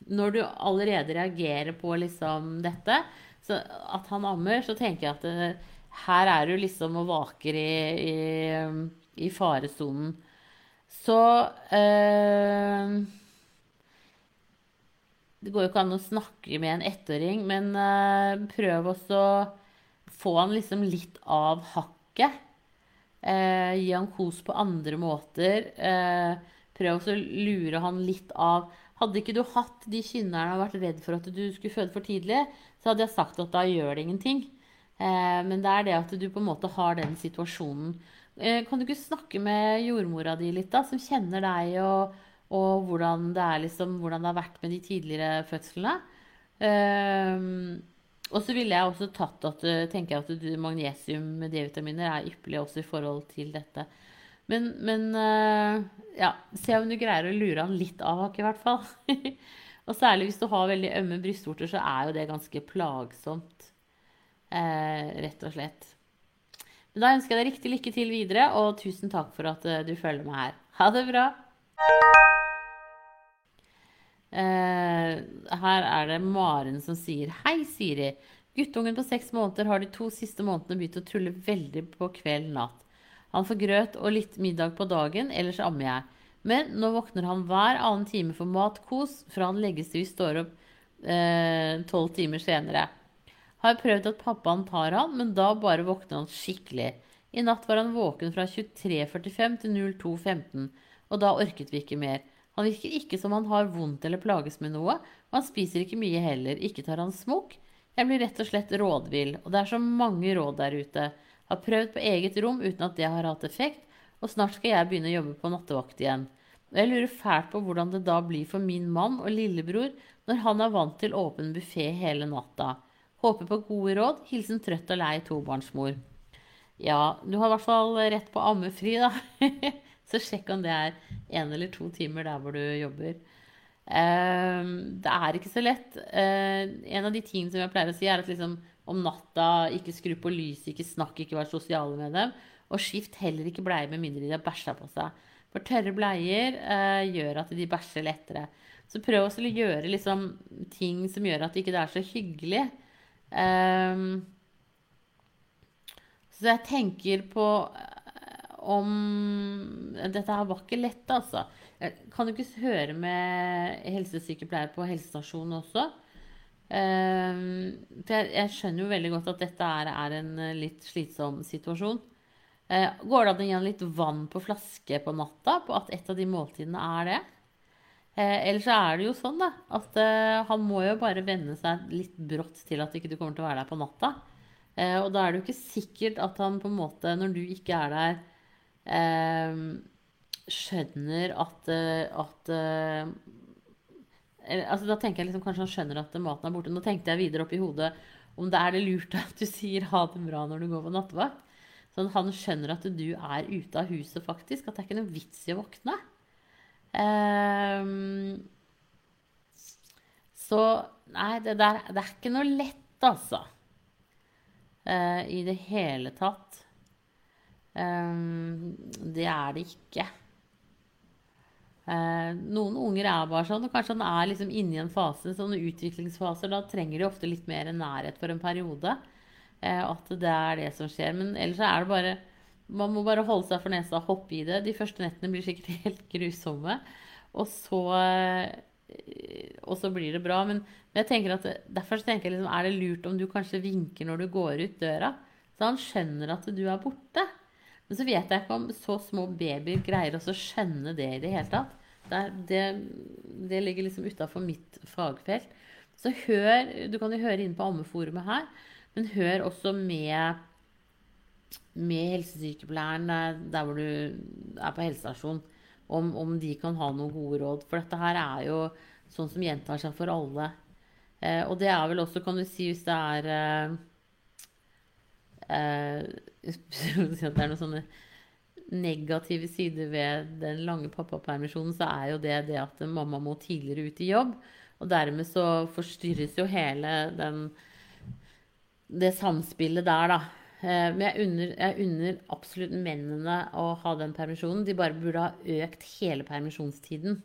Når du allerede reagerer på liksom dette, så at han ammer, så tenker jeg at det, her er du liksom og vaker i, i, i faresonen. Så eh, Det går jo ikke an å snakke med en ettåring, men eh, prøv også å få han liksom litt av hakket. Eh, gi han kos på andre måter. Uh, Prøv å lure han litt av. Hadde ikke du hatt de kynnerne og vært redd for at du skulle føde for tidlig, så hadde jeg sagt at da gjør det ingenting. Eh, men det er det at du på en måte har den situasjonen. Eh, kan du ikke snakke med jordmora di litt, da, som kjenner deg, og, og hvordan, det liksom, hvordan, det har vært med de tidligere fødslene? Um, og så ville jeg også tatt at, tenker jeg at magnesium med D-vitaminer er ypperlig også i forhold til dette. Men, men ja, se om du greier å lure han litt av hakket, i hvert fall. og særlig hvis du har veldig ømme brystvorter, så er jo det ganske plagsomt. Uh, rett og slett. Da ønsker jeg deg riktig lykke til videre, og tusen takk for at uh, du følger med her. Ha det bra! her er det Maren som sier Hei, Siri. Guttungen på seks måneder har de to siste månedene begynt å tulle veldig på kveld natt. Han får grøt og litt middag på dagen, ellers ammer jeg. Men nå våkner han hver annen time for mat, kos, fra han legges til vi står opp eh, tolv eh, timer senere. Har prøvd at pappaen tar han, men da bare våkner han skikkelig. I natt var han våken fra 23.45 til 02.15, og da orket vi ikke mer. Han virker ikke som han har vondt eller plages med noe, og han spiser ikke mye heller. Ikke tar han smokk. Jeg blir rett og slett rådvill, og det er så mange råd der ute. Har prøvd på eget rom uten at det har hatt effekt, og snart skal jeg begynne å jobbe på nattevakt igjen. Og jeg lurer fælt på hvordan det da blir for min mann og lillebror når han er vant til åpen buffé hele natta. Håper på gode råd. Hilsen trøtt og lei tobarnsmor. Ja, du har i hvert fall rett på ammefri, da. Så sjekk om det er én eller to timer der hvor du jobber. Eh, det er ikke så lett. Eh, en av de tingene som jeg pleier å si, er at liksom om natta ikke skru på lyset, ikke snakk, ikke vær sosiale med dem. Og skift heller ikke bleie med mindre de har bæsja på seg. For tørre bleier eh, gjør at de bæsjer lettere. Så prøv å gjøre liksom, ting som gjør at det ikke er så hyggelig. Um, så jeg tenker på eh, om Dette her var ikke lett, altså. Kan du ikke høre med helsesykepleier på helsestasjonen også? Um, for jeg, jeg, skjønner jo veldig godt at dette er, er en eh, litt slitsom situasjon. Går det an å gi han litt vann på flaske på natta på at et av de måltidene er det? Uh, Eller så er det jo sånn da, at uh, han må jo bare venne seg litt brått til at ikke du kommer til å være der på natta. Eh, og da er det jo ikke sikkert at han på en måte, når du ikke er der, eh, skjønner at, eh, at eh, altså Da tenker jeg liksom kanskje han skjønner at maten er borte. Nå tenkte jeg videre opp i hodet om det er det lurt at du sier ha det bra når du går på nattevakt. Sånn han skjønner at du er ute av huset, faktisk. At det er ikke noe vits i å våkne. Um, så nei, det der det er ikke noe lett, altså uh, i det hele tatt. Um, det er det ikke. Uh, noen unger er bare sånn, og kanskje han er liksom inne i en fase, sånne utviklingsfaser. Da trenger de ofte litt mer nærhet for en periode. Uh, at det er det som skjer. Men ellers er det bare Man må bare holde seg for nesa og hoppe i det. De første nettene blir sikkert helt grusomme. Og så og så blir det bra. Men, men jeg tenker at derfor tenker jeg liksom, er det lurt om du kanskje vinker når du går ut døra, så han skjønner at du er borte. Men så vet jeg ikke om så små babyer greier å skjønne det i det hele tatt. Det, det, det ligger liksom utafor mitt fagfelt. Så hør Du kan jo høre inn på ammeforumet her, men hør også med, med helsesykepleieren der hvor du er på helsestasjon, om, om, de kan ha noen gode råd. For dette her er jo sånn som gjentar seg for alle. Eh, og det er vel også, kan du si, hvis det er eh, eh, Det er noen sånne negative sider ved den lange pappapermisjonen, så er jo det det at mamma må tidligere ut i jobb. Og dermed så forstyrres jo hele den, det samspillet der, da. Eh, men jeg unner, jeg unner, absolutt mennene å ha den permisjonen. De bare burde ha økt hele permisjonstiden.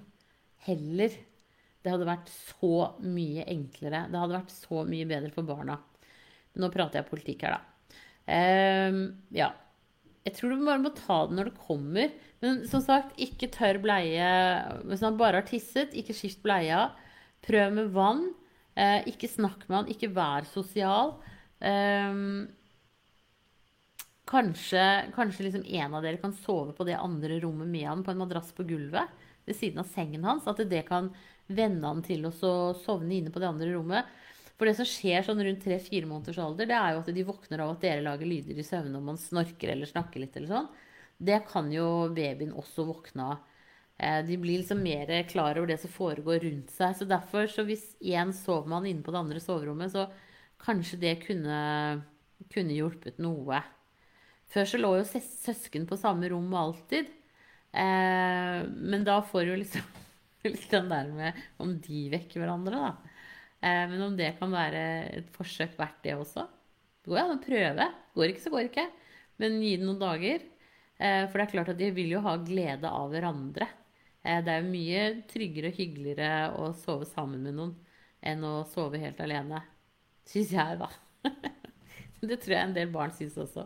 Heller. Det hadde vært så mye enklere. Det hadde vært så mye bedre for barna. Nå prater jeg politikk her, da. Um, ja. Jeg tror du bare må ta det når det kommer. Men som sagt, ikke tørr bleie hvis han bare har tisset. Ikke skift bleia. Prøv med vann. Uh, ikke snakk med han. Ikke vær sosial. Um, Kanskje, kanskje liksom en av dere kan sove på det andre rommet med han på en madrass på gulvet ved siden av sengen hans. At det kan vende han til å sovne inne på det andre rommet. For det som skjer sånn rundt tre-fire måneders alder, det er jo at de våkner av at dere lager lyder i søvne om man snorker eller snakker litt eller sånn. Det kan jo babyen også våkne av. Eh, de blir liksom mer klar over det som foregår rundt seg. Så derfor, så hvis én sover man inne på det andre soverommet, så kanskje det kunne, kunne hjulpet noe. Før så lå jo søsken på samme rom alltid. Eh, men da får du liksom litt den der med om de vekker hverandre, da. Eh, men om det kan være et forsøk verdt, det også. Det går an å prøve. Går ikke, så går ikke. Men gi det noen dager. Eh, for det er klart at de vil jo ha glede av hverandre. Eh, det er jo mye tryggere og hyggeligere å sove sammen med noen enn å sove helt alene. Syns jeg, da. det tror jeg en del barn syns også.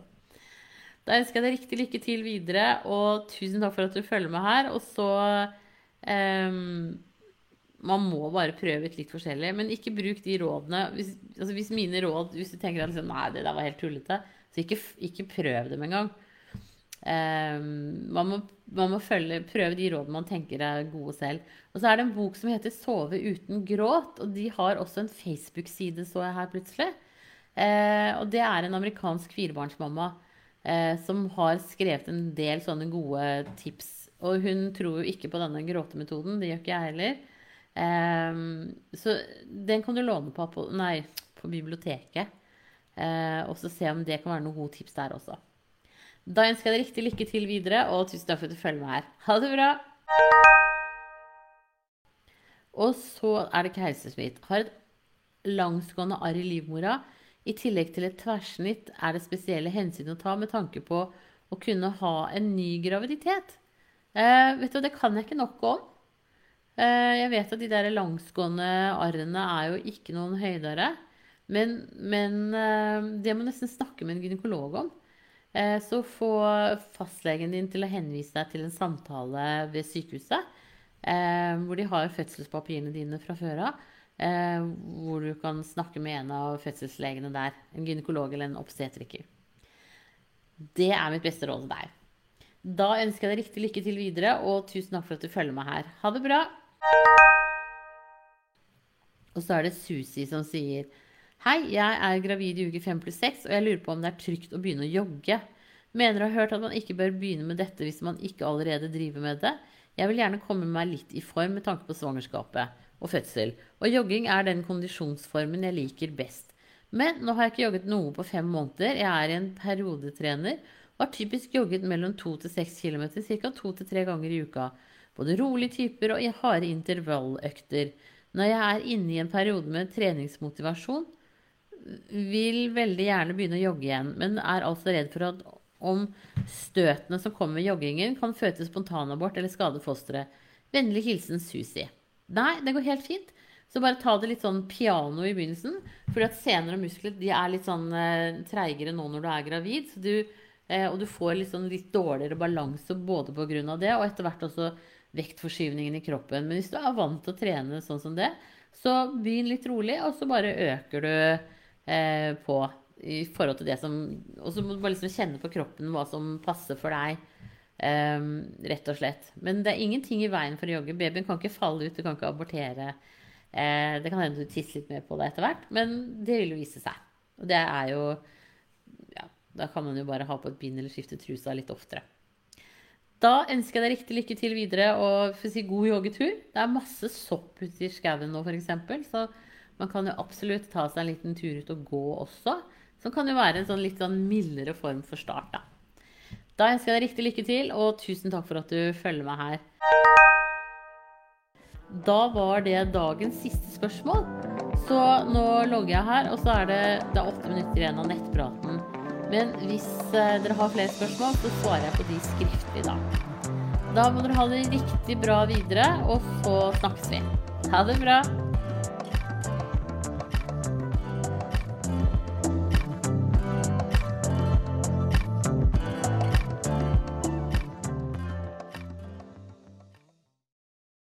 Da ønsker jeg deg riktig lykke til videre, og tusen takk for at du følger med her. Og så um, Man må bare prøve ut litt forskjellig, men ikke bruk de rådene. Hvis, altså hvis mine råd Hvis du tenker at liksom, nei, det der var helt tullete, så ikke, ikke prøv dem engang. Um, man må, man må følge, prøve de rådene man tenker er gode selv. Og så er det en bok som heter 'Sove uten gråt', og de har også en Facebook-side, så jeg her plutselig. Uh, og det er en amerikansk firebarnsmamma eh, som har skrevet en del sånne gode tips. Og hun tror jo ikke på denne gråtemetoden. Det gjør ikke jeg heller. Eh, så den kan du låne på, nei, på biblioteket. Eh, og så se om det kan være noen gode tips der også. Da ønsker jeg deg riktig lykke til videre, og tusen takk for at du følger med her. Ha det bra! Og så er det keisersnitt. Har et langsgående arr i livmora. I tillegg til et tverrsnitt er det spesielle hensyn å ta med tanke på å kunne ha en ny graviditet. Eh, vet du, Det kan jeg ikke nok om. Eh, jeg vet at de der langsgående arrene er jo ikke noen høydere. Men, men eh, det må nesten snakke med en gynekolog om. Eh, så få fastlegen din til å henvise deg til en samtale ved sykehuset. Eh, hvor de har fødselspapirene dine fra før av. Eh, hvor du kan snakke med en av fødselslegene der. En gynekolog eller en obstetriker. Det er mitt beste råd til deg. Da ønsker jeg deg riktig lykke til videre, og tusen takk for at du følger meg her. Ha det bra! Og så er det Susi som sier Hei, jeg er gravid i uke 5 pluss 6, og jeg lurer på om det er trygt å begynne å jogge. Mener å ha hørt at man ikke bør begynne med dette hvis man ikke allerede driver med det. Jeg vil gjerne komme meg litt i form med tanke på svangerskapet og fødsel. Og jogging er den kondisjonsformen jeg liker best. Men nå har jeg ikke jogget noe på fem måneder. Jeg er en periodetrener og har typisk jogget mellom to til seks km ca. to til tre ganger i uka. Både rolige typer og harde intervalløkter. Når jeg er inne i en periode med treningsmotivasjon, vil veldig gjerne begynne å jogge igjen, men er altså redd for at om støtene som kommer med joggingen, kan føre til spontanabort eller skade fosteret. Vennlig hilsen Susi. Nei, det går helt fint. Så bare ta det litt sånn piano i begynnelsen. Fordi at sener og muskler de er litt sånn eh, treigere nå når du er gravid. Du, eh, og du får litt, sånn, litt dårligere balanse både pga. det, og etter hvert også vektforskyvningen i kroppen. Men hvis du er vant til å trene sånn som det, så begynn litt rolig, og så bare øker du eh, på i forhold til det som Og så må du bare liksom kjenne på kroppen hva som passer for deg. Um, rett og slett. Men det er ingenting i veien for å jogge. Babyen kan ikke falle ut, du kan ikke abortere. Uh, det kan hende du tisser litt mer på det etter hvert, men det vil jo vise seg. Og det er jo ja, Da kan man jo bare ha på et bind eller skifte trusa litt oftere. Da ønsker jeg deg riktig lykke til videre og for å si god joggetur. Det er masse sopp ute i skauen nå, f.eks., så man kan jo absolutt ta seg en liten tur ut og gå også. Som kan jo være en sånn litt sånn mildere form for start, da. Da ønsker jeg deg riktig lykke til, og tusen takk for at du følger meg her. Da var det dagens siste spørsmål. Så nå logger jeg her, og så er det, det er åtte minutter igjen av nettpraten. Men hvis eh, dere har flere spørsmål, så svarer jeg på de skriftlig da. Da må dere ha det riktig bra videre, og så snakkes vi. Ha det bra.